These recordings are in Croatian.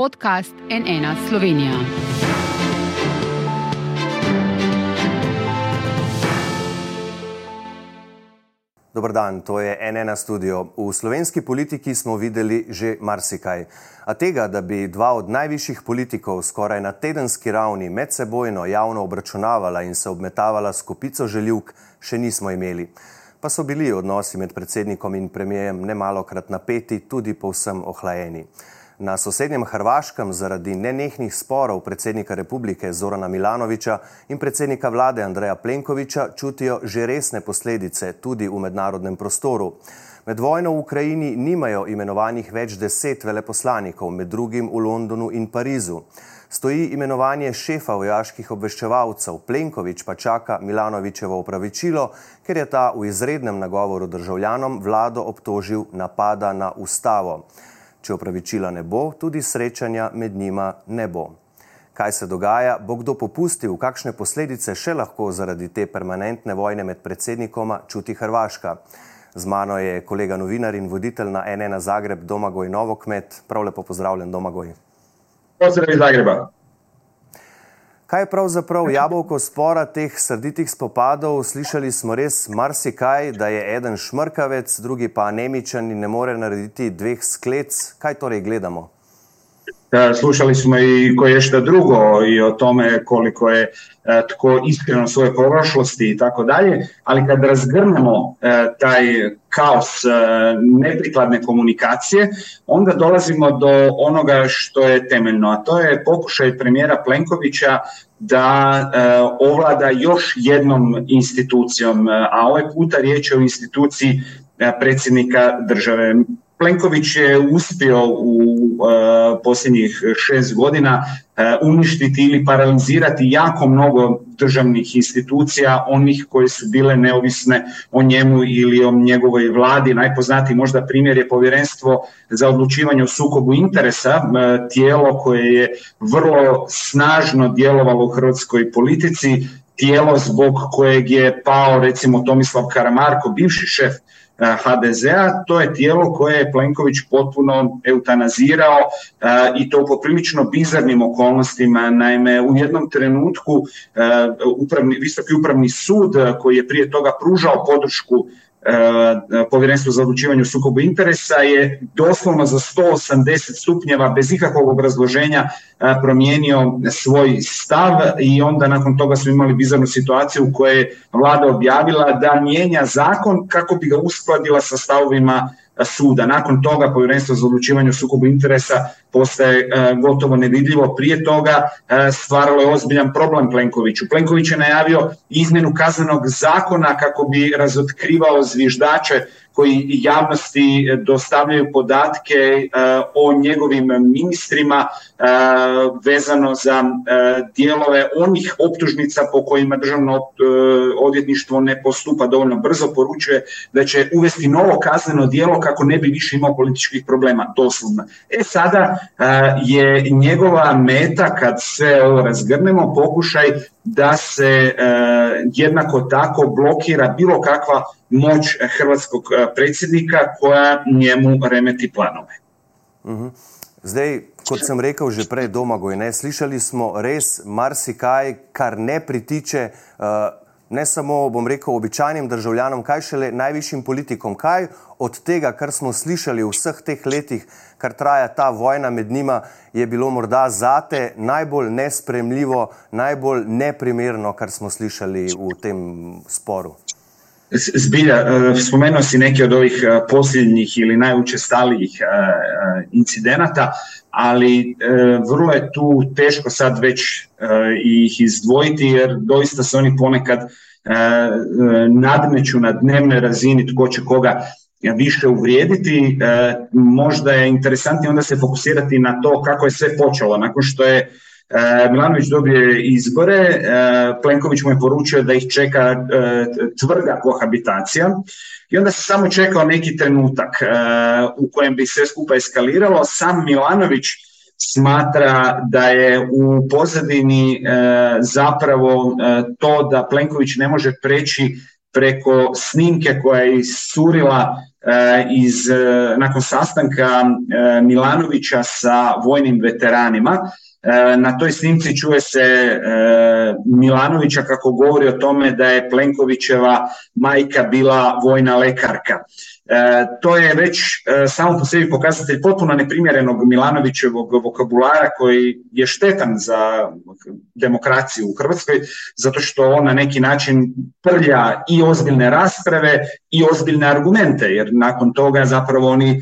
podcast NN Slovenija. Dobr dan, to je NN studio. V slovenski politiki smo videli že marsikaj. A tega, da bi dva od najvišjih politikov skoraj na tedenski ravni medsebojno javno obračunavala in se obmetavala s kopico željivk, še nismo imeli. Pa so bili odnosi med predsednikom in premijejem nemalokrat napeti, tudi povsem ohlajeni. Na sosednjem Hrvaškem zaradi nenehnih sporov predsednika republike Zorana Milanoviča in predsednika vlade Andreja Plenkoviča čutijo že resne posledice tudi v mednarodnem prostoru. Med vojno v Ukrajini nimajo imenovanih več deset veleposlanikov, med drugim v Londonu in Parizu. Stoji imenovanje šefa vojaških obveščevalcev, Plenkovič pa čaka Milanovičevo upravičilo, ker je ta v izrednem nagovoru državljanom vlado obtožil napada na ustavo. Če opravičila ne bo, tudi srečanja med njima ne bo. Kaj se dogaja, bo kdo popustil, kakšne posledice še lahko zaradi te permanentne vojne med predsednikoma čuti Hrvaška. Z mano je kolega novinar in voditelj na NN Zagreb, Domagoj Novokmet. Prav lepo pozdravljen, Domagoj. Pozdrav iz Zagreba. Kaj je pravzaprav jabolko spora teh srditih spopadov? Slišali smo res marsikaj, da je eden šmrkavec, drugi pa anemičan in ne more narediti dveh sklec. Kaj torej gledamo? Slušali smo i koje šta drugo i o tome koliko je tko iskreno svoje prošlosti i tako dalje, ali kad razgrnemo taj kaos neprikladne komunikacije, onda dolazimo do onoga što je temeljno, a to je pokušaj premijera Plenkovića da ovlada još jednom institucijom, a ovaj puta riječ je o instituciji predsjednika države. Plenković je uspio u e, posljednjih šest godina e, uništiti ili paralizirati jako mnogo državnih institucija, onih koje su bile neovisne o njemu ili o njegovoj vladi. Najpoznatiji možda primjer je povjerenstvo za odlučivanje o sukobu interesa, e, tijelo koje je vrlo snažno djelovalo u hrvatskoj politici, tijelo zbog kojeg je pao recimo Tomislav Karamarko, bivši šef HDZ-a, to je tijelo koje je Plenković potpuno eutanazirao i to po prilično bizarnim okolnostima. Naime, u jednom trenutku upravni, Visoki upravni sud koji je prije toga pružao podršku povjerenstvo za odlučivanje o sukobu interesa je doslovno za 180 stupnjeva bez ikakvog obrazloženja promijenio svoj stav i onda nakon toga smo imali bizarnu situaciju u kojoj je vlada objavila da mijenja zakon kako bi ga uskladila sa stavovima suda. Nakon toga povjerenstvo za odlučivanje o sukobu interesa postaje gotovo nevidljivo. Prije toga stvaralo je ozbiljan problem Plenkoviću. Plenković je najavio izmjenu kaznenog zakona kako bi razotkrivao zviždače koji javnosti dostavljaju podatke o njegovim ministrima vezano za dijelove onih optužnica po kojima državno odvjetništvo ne postupa dovoljno brzo, poručuje da će uvesti novo kazneno dijelo kako ne bi više imao političkih problema, doslovno. E sada je njegova meta, kad sve ovo razgrnemo, pokušaj da se jednako tako blokira bilo kakva moć hrvatskog predsjednika koja njemu remeti planove. Uh-huh. Zdaj, kot sem rekel že prej, Domagoj, ne, slišali smo res marsikaj, kar ne pritiče uh, ne samo, bom rekel, običajnim državljanom, kaj šele najvišjim politikom. Kaj od tega, kar smo slišali v vseh teh letih, kar traja ta vojna med njima, je bilo morda zate najbolj nespremljivo, najbolj neprimerno, kar smo slišali v tem sporu? Zbilja, spomenuo si neke od ovih posljednjih ili najučestalijih incidenata, ali vrlo je tu teško sad već ih izdvojiti jer doista se oni ponekad nadmeću na dnevnoj razini tko će koga više uvrijediti. Možda je interesantnije onda se fokusirati na to kako je sve počelo nakon što je Milanović dobije izbore, Plenković mu je poručio da ih čeka tvrda kohabitacija i onda se samo čekao neki trenutak u kojem bi sve skupa eskaliralo. Sam Milanović smatra da je u pozadini zapravo to da Plenković ne može preći preko snimke koja je iscurila iz, nakon sastanka Milanovića sa vojnim veteranima. Na toj snimci čuje se Milanovića kako govori o tome da je Plenkovićeva majka bila vojna lekarka. E, to je već e, samo po sebi pokazatelj potpuno neprimjerenog Milanovićevog vokabulara koji je štetan za demokraciju u Hrvatskoj zato što on na neki način prlja i ozbiljne rasprave i ozbiljne argumente jer nakon toga zapravo oni e,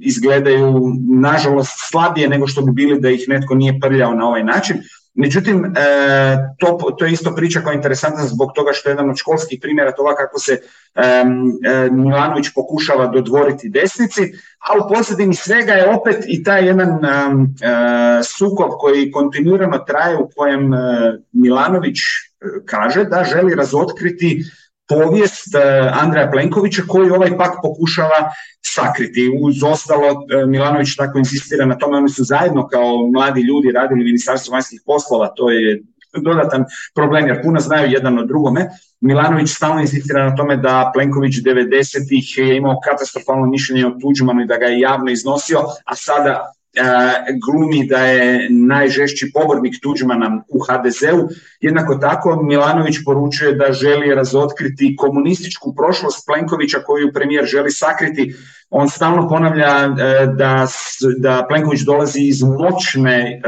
izgledaju nažalost slabije nego što bi bili da ih netko nije prljao na ovaj način. Međutim, e, to, to je isto priča koja je interesantna zbog toga što je jedan od školskih primjera toga kako se e, Milanović pokušava dodvoriti desnici, a u pozadini svega je opet i taj jedan e, sukob koji kontinuirano traje u kojem Milanović kaže da želi razotkriti povijest Andreja Plenkovića koji ovaj pak pokušava sakriti. Uz ostalo, e, Milanović tako insistira na tome, oni su zajedno kao mladi ljudi radili u Ministarstvu vanjskih poslova, to je dodatan problem jer puno znaju jedan od drugome. Milanović stalno insistira na tome da Plenković 90-ih je imao katastrofalno mišljenje o Tuđmanu i da ga je javno iznosio, a sada glumi da je najžešći pobornik Tuđmana u HDZ-u. Jednako tako Milanović poručuje da želi razotkriti komunističku prošlost Plenkovića koju premijer želi sakriti. On stalno ponavlja e, da, da Plenković dolazi iz moćne e,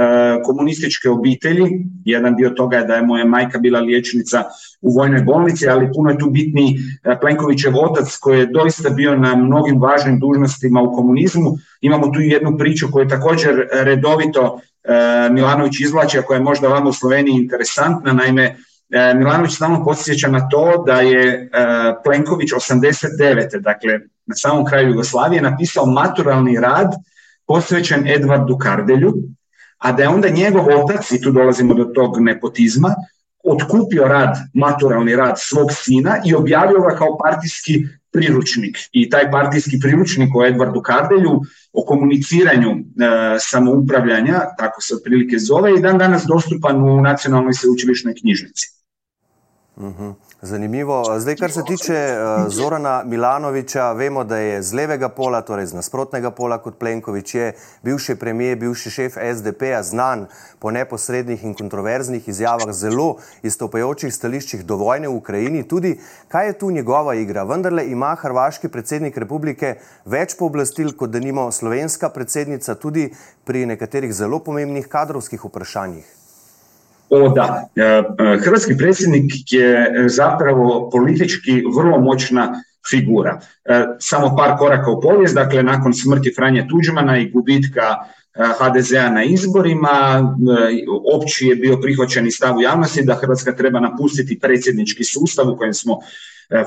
komunističke obitelji. Jedan dio toga je da je moja majka bila liječnica u vojnoj bolnici, ali puno je tu bitni e, Plenkovićev otac koji je doista bio na mnogim važnim dužnostima u komunizmu. Imamo tu jednu priču koju također redovito Milanović izvlači, a koja je možda vama u Sloveniji interesantna, naime Milanović stalno podsjeća na to da je Plenković 89. dakle na samom kraju Jugoslavije napisao maturalni rad posvećen Edvardu Kardelju, a da je onda njegov otac, i tu dolazimo do tog nepotizma, otkupio rad, maturalni rad svog sina i objavio ga kao partijski priručnik. I taj partijski priručnik o Edvardu Kardelju, o komuniciranju e, samoupravljanja, tako se otprilike zove, i dan danas dostupan u Nacionalnoj sveučilišnoj knjižnici. Mhm. Zanimivo. Zdaj, kar se tiče eh, Zorana Milanoviča, vemo, da je z levega pola, torej z nasprotnega pola kot Plenković, je bivši premijer, bivši šef SDP-a, znan po neposrednih in kontroverznih izjavah, zelo izstopajočih stališčih do vojne v Ukrajini. Tudi, kaj je tu njegova igra? Vendarle ima hrvaški predsednik republike več pooblastil, kot da nima slovenska predsednica, tudi pri nekaterih zelo pomembnih kadrovskih vprašanjih. O da, e, e, hrvatski predsjednik je e, zapravo politički vrlo moćna figura. Samo par koraka u povijest, dakle nakon smrti Franje Tuđmana i gubitka HDZ-a na izborima, opći je bio prihvaćen i stav u javnosti da Hrvatska treba napustiti predsjednički sustav u kojem smo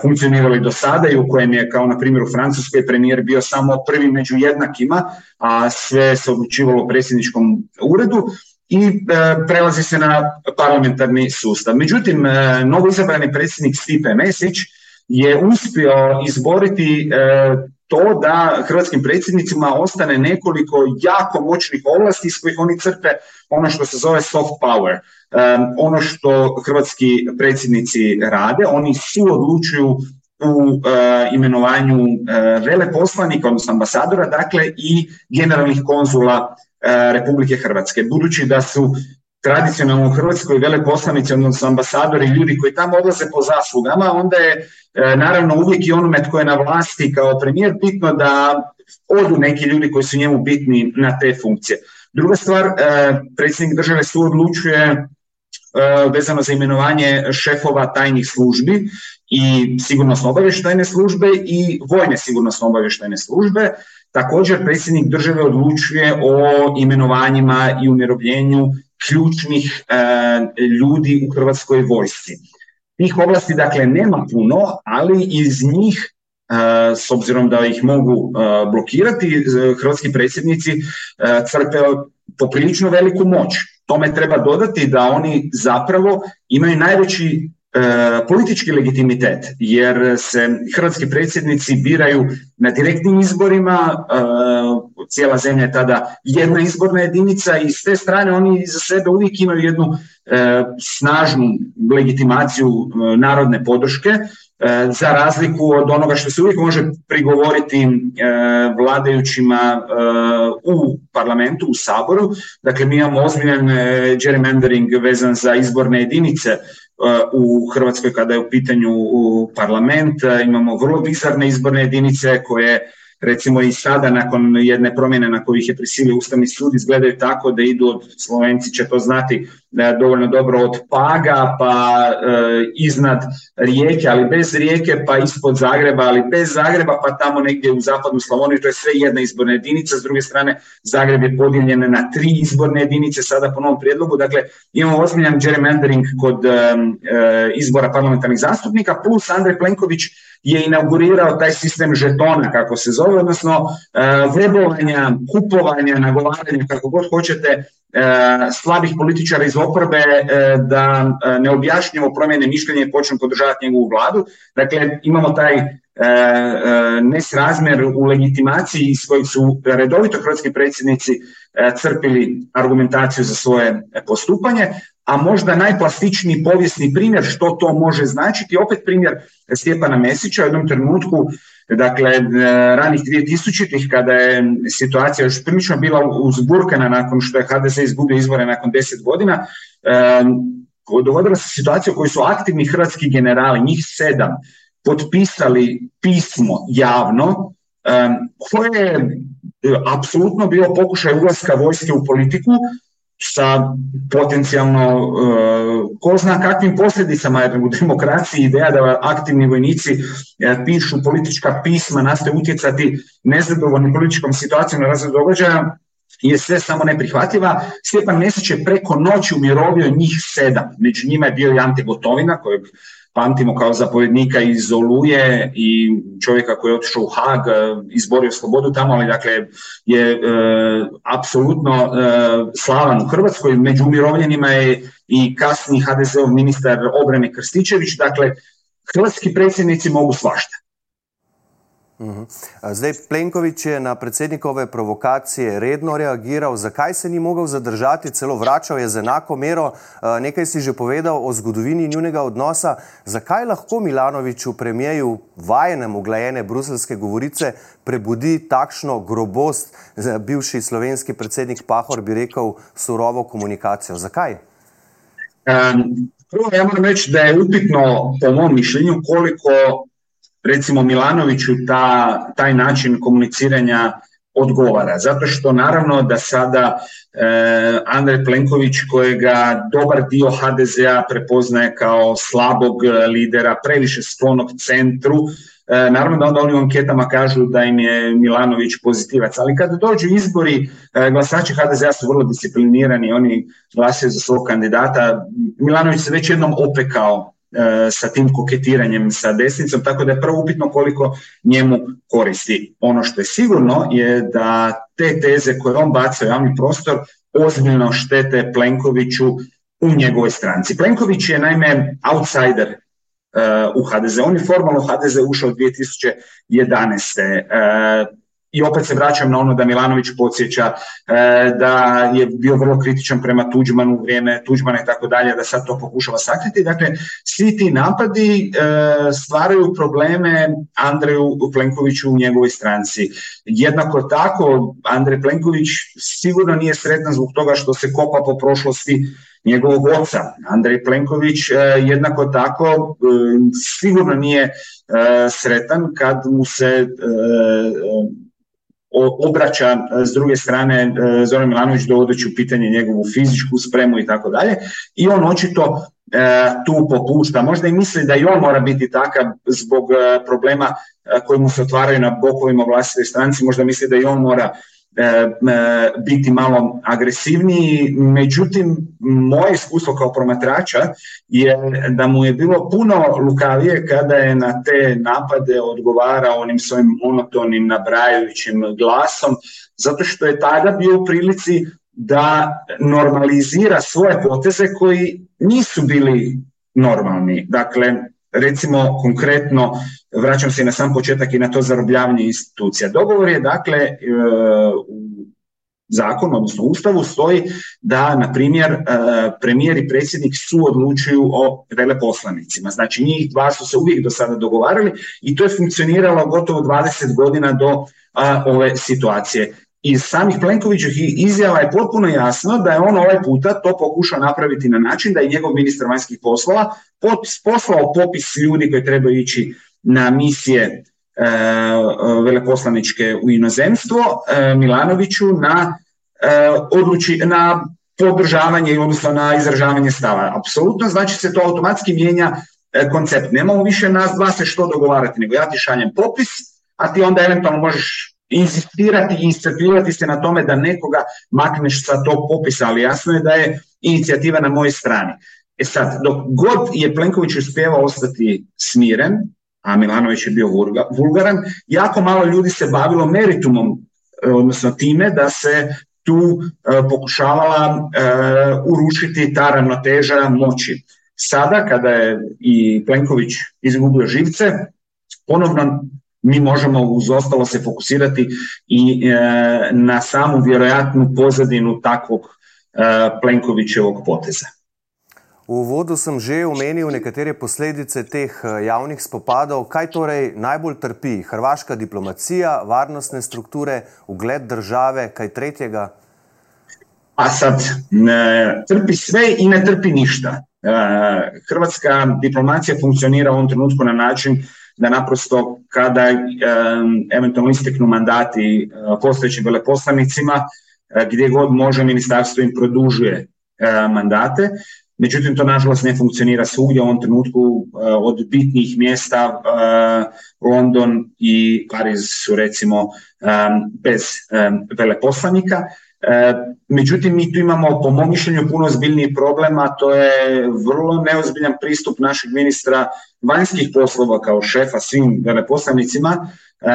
funkcionirali do sada i u kojem je, kao na primjer u Francuskoj, premijer bio samo prvi među jednakima, a sve se odlučivalo u predsjedničkom uredu i e, prelazi se na parlamentarni sustav. Međutim, e, novo izabrani predsjednik Stipe Mesić je uspio izboriti e, to da hrvatskim predsjednicima ostane nekoliko jako moćnih ovlasti s kojih oni crpe ono što se zove soft power. Ono što hrvatski predsjednici rade, oni su odlučuju u imenovanju veleposlanika, odnosno ambasadora, dakle i generalnih konzula E, Republike Hrvatske. Budući da su tradicionalno u Hrvatskoj veleposlanici, odnosno ambasadori, ljudi koji tamo odlaze po zaslugama, onda je e, naravno uvijek i onome tko je na vlasti kao premijer bitno da odu neki ljudi koji su njemu bitni na te funkcije. Druga stvar, e, predsjednik države su odlučuje vezano za imenovanje šefova tajnih službi i sigurnosno obavještajne službe i vojne sigurnosno obavještajne službe. Također predsjednik države odlučuje o imenovanjima i umirovljenju ključnih e, ljudi u Hrvatskoj vojsci. Tih oblasti dakle nema puno, ali iz njih e, s obzirom da ih mogu e, blokirati, hrvatski predsjednici crpe poprilično veliku moć. Tome treba dodati da oni zapravo imaju najveći politički legitimitet, jer se hrvatski predsjednici biraju na direktnim izborima, e, cijela zemlja je tada jedna izborna jedinica i s te strane oni za sebe uvijek imaju jednu snažnu legitimaciju narodne podrške, za razliku od onoga što se uvijek može prigovoriti vladajućima u parlamentu, u saboru. Dakle, mi imamo ozbiljan gerrymandering vezan za izborne jedinice u Hrvatskoj kada je u pitanju parlament. Imamo vrlo bizarne izborne jedinice koje recimo i sada nakon jedne promjene na koju ih je prisilio Ustavni sud izgledaju tako da idu od Slovenci će to znati dovoljno dobro od Paga pa e, iznad rijeke, ali bez rijeke, pa ispod Zagreba, ali bez Zagreba, pa tamo negdje u zapadnu Slavoniju, to je sve jedna izborna jedinica, s druge strane Zagreb je podijeljen na tri izborne jedinice sada po novom prijedlogu, dakle imamo ozbiljan gerrymandering kod e, e, izbora parlamentarnih zastupnika, plus Andrej Plenković je inaugurirao taj sistem žetona, kako se zove, odnosno vrebovanja, kupovanja, nagovaranja, kako god hoćete, slabih političara iz oporbe e, da e, ne objašnjamo promjene mišljenja i počnu podržavati njegovu vladu. Dakle, imamo taj e, nesrazmjer u legitimaciji iz kojeg su redovito hrvatski predsjednici crpili argumentaciju za svoje postupanje, a možda najplastičniji povijesni primjer što to može značiti, opet primjer Stjepana Mesića u jednom trenutku Dakle, e, ranih 2000-ih kada je situacija još prilično bila uzburkana nakon što je HDZ izgubio izbore nakon 10 godina, e, dogodila se situacija u kojoj su aktivni hrvatski generali, njih sedam, potpisali pismo javno e, koje je apsolutno bilo pokušaj ulaska vojske u politiku sa potencijalno uh, ko zna kakvim posljedicama jer u demokraciji ideja da aktivni vojnici uh, pišu politička pisma, nastoje utjecati nezadovoljnim političkom situacijom na razvoj događaja je sve samo neprihvatljiva. Stjepan Mesić je preko noći umirovio njih sedam. Među njima je bio i Ante Gotovina, kojeg pamtimo kao zapovjednika iz Oluje i čovjeka koji je otišao u Hag, e, izborio slobodu tamo, ali dakle je e, apsolutno e, slavan u Hrvatskoj. Među umirovljenima je i kasni HDZ-ov ministar obrane Krstičević. Dakle, hrvatski predsjednici mogu svašta. Mhm. Zdaj, Plenković je na predsednikove provokacije redno reagiral. Zakaj se ni mogel zadržati, celo vračal je z enako mero? Nekaj si že povedal o zgodovini njunega odnosa. Zakaj lahko Milanoviču, premijeju, vajenem uglajene bruselske govorice, prebudi takšno grobost, bivši slovenski predsednik Pahor bi rekel, surovo komunikacijo? Zakaj? Um, prvo, ja moram reči, da je upitno, po mom mišljenju, koliko recimo Milanoviću ta, taj način komuniciranja odgovara. Zato što naravno da sada e, Andrej Plenković kojega dobar dio HDZ-a prepoznaje kao slabog lidera, previše sklonog centru, e, naravno da onda oni u anketama kažu da im je Milanović pozitivac, ali kada dođu izbori, e, glasači HDZ-a su vrlo disciplinirani, oni glasaju za svog kandidata. Milanović se već jednom opekao E, sa tim koketiranjem sa desnicom, tako da je prvo upitno koliko njemu koristi. Ono što je sigurno je da te teze koje on baca u javni prostor ozbiljno štete Plenkoviću u njegovoj stranci. Plenković je naime outsider uh, u HDZ. On je formalno HDZ ušao 2011. I opet se vraćam na ono da Milanović podsjeća e, da je bio vrlo kritičan prema Tuđmanu u vrijeme Tuđmana i tako dalje, da sad to pokušava sakriti. Dakle, svi ti napadi e, stvaraju probleme Andreju Plenkoviću u njegovoj stranci. Jednako tako, Andrej Plenković sigurno nije sretan zbog toga što se kopa po prošlosti njegovog oca. Andrej Plenković e, jednako tako sigurno nije sretan kad mu se obraća e, s druge strane e, Zoran Milanović dovodeći u pitanje njegovu fizičku spremu i tako dalje i on očito e, tu popušta. Možda i misli da i on mora biti takav zbog problema koji mu se otvaraju na bokovima vlastite stranci, možda misli da i on mora biti malo agresivniji, međutim moje iskustvo kao promatrača je da mu je bilo puno lukavije kada je na te napade odgovarao onim svojim monotonim, nabrajajućim glasom, zato što je tada bio u prilici da normalizira svoje poteze koji nisu bili normalni. Dakle, recimo konkretno, vraćam se na sam početak i na to zarobljavanje institucija. Dogovor je dakle e, u zakonu, odnosno ustavu, stoji da, na primjer, premijer i predsjednik su odlučuju o veleposlanicima. Znači, njih dva su se uvijek do sada dogovarali i to je funkcioniralo gotovo 20 godina do ove situacije iz samih Plenkovićih izjava je potpuno jasno da je on ovaj puta to pokušao napraviti na način da je njegov ministar vanjskih poslova poslao popis ljudi koji trebaju ići na misije e, veleposlaničke u inozemstvo e, Milanoviću na, e, odluči, na podržavanje, odnosno na izražavanje stava. Apsolutno, znači se to automatski mijenja koncept. Nemamo više nas dva se što dogovarati, nego ja ti šaljem popis, a ti onda eventualno možeš insistirati i iscrpljivati se na tome da nekoga makneš sa tog popisa, ali jasno je da je inicijativa na mojoj strani. E sad, dok god je Plenković uspjevao ostati smiren, a Milanović je bio vulgaran, jako malo ljudi se bavilo meritumom, e, odnosno time da se tu e, pokušavala e, urušiti ta ravnoteža moći. Sada, kada je i Plenković izgubio živce, ponovno mi možemo uz ostalo se fokusirati i e, na samu vjerojatnu pozadinu takvog e, Plenkovićevog poteza. V uvodu sem že omenil nekatere posledice teh e, javnih spopadov. Kaj torej najbolj trpi? Hrvaška diplomacija, varnostne strukture, ugled države, kaj tretjega? A sad, ne, trpi sve i ne trpi ništa. E, hrvatska diplomacija funkcionira u ovom trenutku na način da naprosto kada eventualno isteknu mandati eh, postojećim veleposlanicima, eh, gdje god može ministarstvo im produžuje eh, mandate, međutim to nažalost ne funkcionira svugdje u ovom trenutku od bitnih mjesta London i Pariz su recimo bez veleposlanika. Međutim, mi tu imamo po mom mišljenju puno zbiljniji problem, a to je vrlo neozbiljan pristup našeg ministra vanjskih poslova kao šefa svim veleposlanicima e,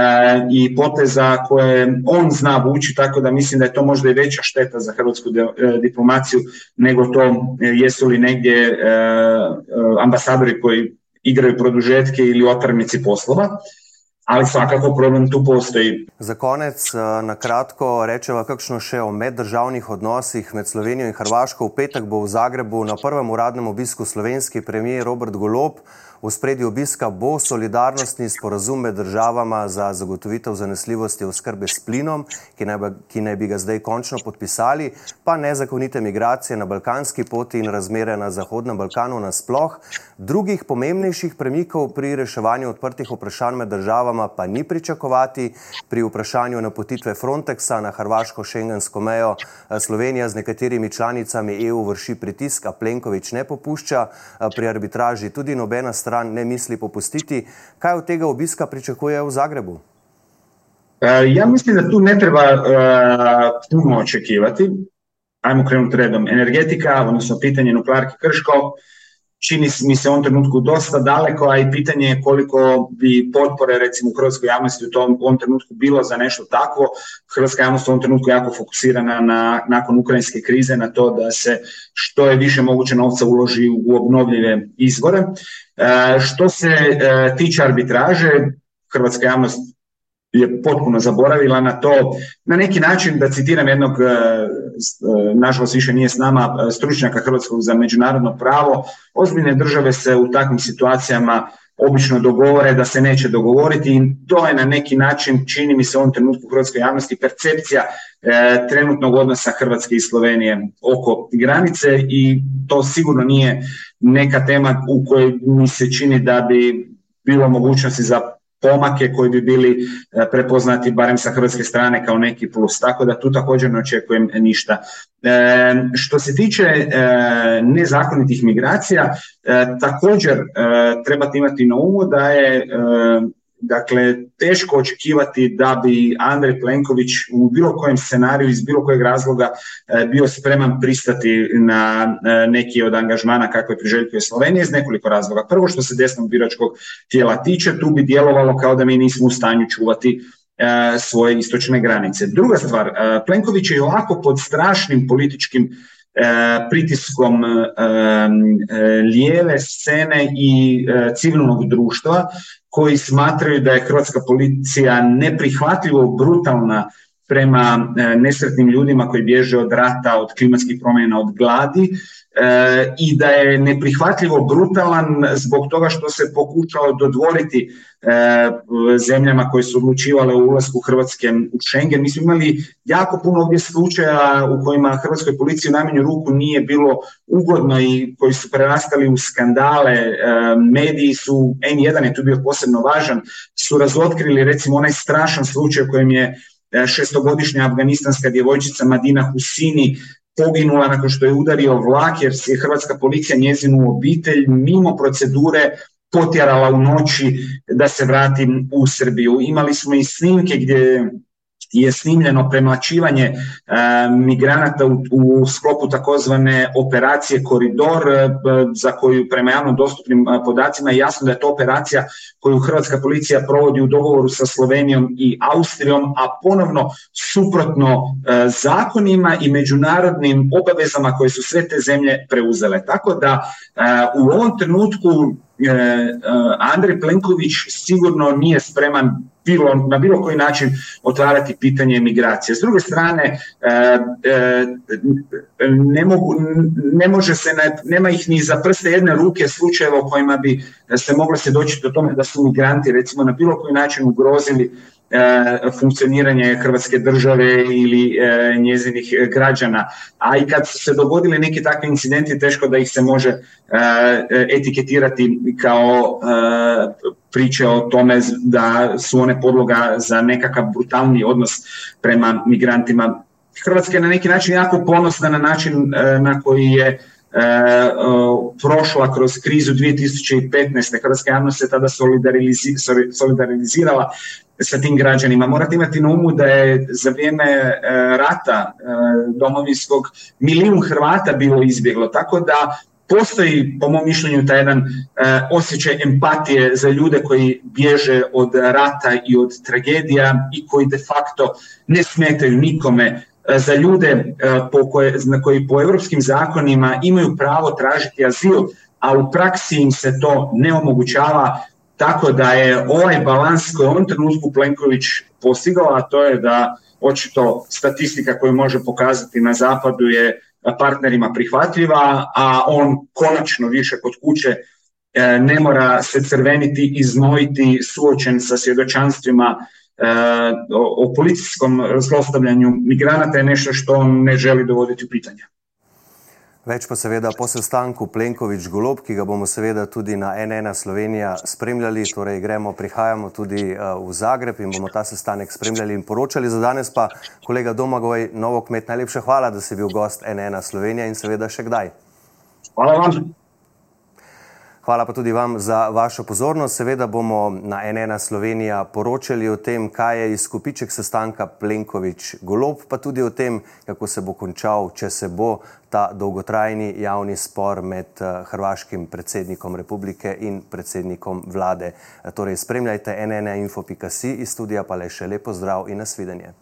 i poteza koje on zna vući, tako da mislim da je to možda i veća šteta za hrvatsku e, diplomaciju nego to e, jesu li negdje ambasadori koji igraju produžetke ili otvornici poslova ali svakako problem tu postoji. Za konec, na kratko, rečeva kakšno še o meddržavnih odnosih med Slovenijo in Hrvaško. V petek bo v Zagrebu na prvem uradnem obisku slovenski premijer Robert Golob. V spredju obiska bo solidarnostni sporazum med državama za zagotovitev zanesljivosti oskrbe s plinom, ki naj, ki naj bi ga zdaj končno podpisali, pa nezakonite migracije na balkanski poti in razmere na Zahodnem Balkanu nasploh. Drugih pomembnejših premikov pri reševanju odprtih vprašanj med državama pa ni pričakovati. Pri vprašanju napotitve Frontexa na hrvaško-šengensko mejo Slovenija z nekaterimi članicami EU vrši pritisk, a Plenković ne popušča. Pri arbitraži tudi nobena stran stran ne misli popustiti. Kaj od tega obiska pričakuje v Zagrebu? E, ja mislim da tu ne treba uh, puno očekivati. Ajmo krenuti redom. Energetika, odnosno pitanje nuklearke Krško, čini mi se u ovom trenutku dosta daleko, a i pitanje je koliko bi potpore recimo u hrvatskoj javnosti u tom u ovom trenutku bilo za nešto takvo. Hrvatska javnost u ovom trenutku jako fokusirana na, nakon ukrajinske krize na to da se što je više moguće novca uloži u obnovljive izvore. E, što se e, tiče arbitraže, hrvatska javnost je potpuno zaboravila na to. Na neki način, da citiram jednog, e, e, nažalost više nije s nama, e, stručnjaka Hrvatskog za međunarodno pravo, ozbiljne države se u takvim situacijama obično dogovore da se neće dogovoriti i to je na neki način, čini mi se u ovom trenutku u hrvatskoj javnosti, percepcija trenutnog odnosa Hrvatske i Slovenije oko granice i to sigurno nije neka tema u kojoj mi se čini da bi bilo mogućnosti za pomake koji bi bili e, prepoznati barem sa hrvatske strane kao neki plus, tako da tu također ne očekujem ništa. E, što se tiče e, nezakonitih migracija, također trebate imati na umu da je Dakle, teško očekivati da bi Andrej Plenković u bilo kojem scenariju iz bilo kojeg razloga e, bio spreman pristati na e, neki od angažmana kakve priželjkuje Slovenija iz nekoliko razloga. Prvo što se desnog biračkog tijela tiče, tu bi djelovalo kao da mi nismo u stanju čuvati e, svoje istočne granice. Druga stvar, Plenković je ovako pod strašnim političkim pritiskom lijeve scene i civilnog društva koji smatraju da je hrvatska policija neprihvatljivo brutalna prema nesretnim ljudima koji bježe od rata, od klimatskih promjena, od gladi i da je neprihvatljivo brutalan zbog toga što se pokušao dodvoriti zemljama koje su odlučivale u ulasku Hrvatske u Schengen. Mi smo imali jako puno ovdje slučaja u kojima Hrvatskoj policiji u najmanju ruku nije bilo ugodno i koji su prerastali u skandale. Mediji su, N1 je tu bio posebno važan, su razotkrili recimo onaj strašan slučaj u kojem je šestogodišnja afganistanska djevojčica Madina Husini poginula nakon što je udario vlak jer je hrvatska policija njezinu obitelj mimo procedure potjerala u noći da se vrati u Srbiju. Imali smo i snimke gdje je snimljeno premlačivanje e, migranata u, u sklopu takozvane operacije Koridor e, za koju prema javno dostupnim e, podacima je jasno da je to operacija koju hrvatska policija provodi u dogovoru sa Slovenijom i Austrijom, a ponovno suprotno zakonima i međunarodnim obavezama koje su sve te zemlje preuzele. Tako da u ovom trenutku Andrej Plenković sigurno nije spreman bilo, na bilo koji način otvarati pitanje migracije. S druge strane, e, e, ne, mogu, ne može se, nema ih ni za prste jedne ruke slučajeva u kojima bi se moglo se doći do tome da su migranti recimo na bilo koji način ugrozili funkcioniranje Hrvatske države ili e, njezinih građana. A i kad su se dogodili neki takvi incidenti, teško da ih se može e, etiketirati kao priče o tome da su one podloga za nekakav brutalni odnos prema migrantima. Hrvatska je na neki način jako ponosna na način na koji je prošla kroz krizu 2015. Hrvatska javnost se tada solidarizirala sa tim građanima. Morate imati na umu da je za vrijeme e, rata e, domovinskog milijun Hrvata bilo izbjeglo, tako da postoji po mom mišljenju taj jedan e, osjećaj empatije za ljude koji bježe od rata i od tragedija i koji de facto ne smetaju nikome za ljude po koje, koji po europskim zakonima imaju pravo tražiti azil, a u praksi im se to ne omogućava, tako da je ovaj balans koji trenutku Plenković postigao, a to je da očito statistika koju može pokazati na zapadu je partnerima prihvatljiva, a on konačno više kod kuće e, ne mora se crveniti, iznojiti, suočen sa svjedočanstvima e, o policijskom zlostavljanju migranata je nešto što on ne želi dovoditi u pitanje. Več pa seveda po sestanku Plenković-Golob, ki ga bomo seveda tudi na NN Slovenija spremljali, torej gremo, prihajamo tudi uh, v Zagreb in bomo ta sestanek spremljali in poročali. Za danes pa, kolega Domagoj, novo kmet, najlepša hvala, da si bil gost NN Slovenija in seveda še kdaj. Hvala vam. Hvala pa tudi vam za vašo pozornost. Seveda bomo na NN Slovenija poročali o tem, kaj je izkupiček sestanka Plenković-Golob, pa tudi o tem, kako se bo končal, če se bo ta dolgotrajni javni spor med eh, hrvaškim predsednikom republike in predsednikom vlade. Torej, spremljajte NN info.si iz studija, pa le še lepo zdrav in nasvidenje.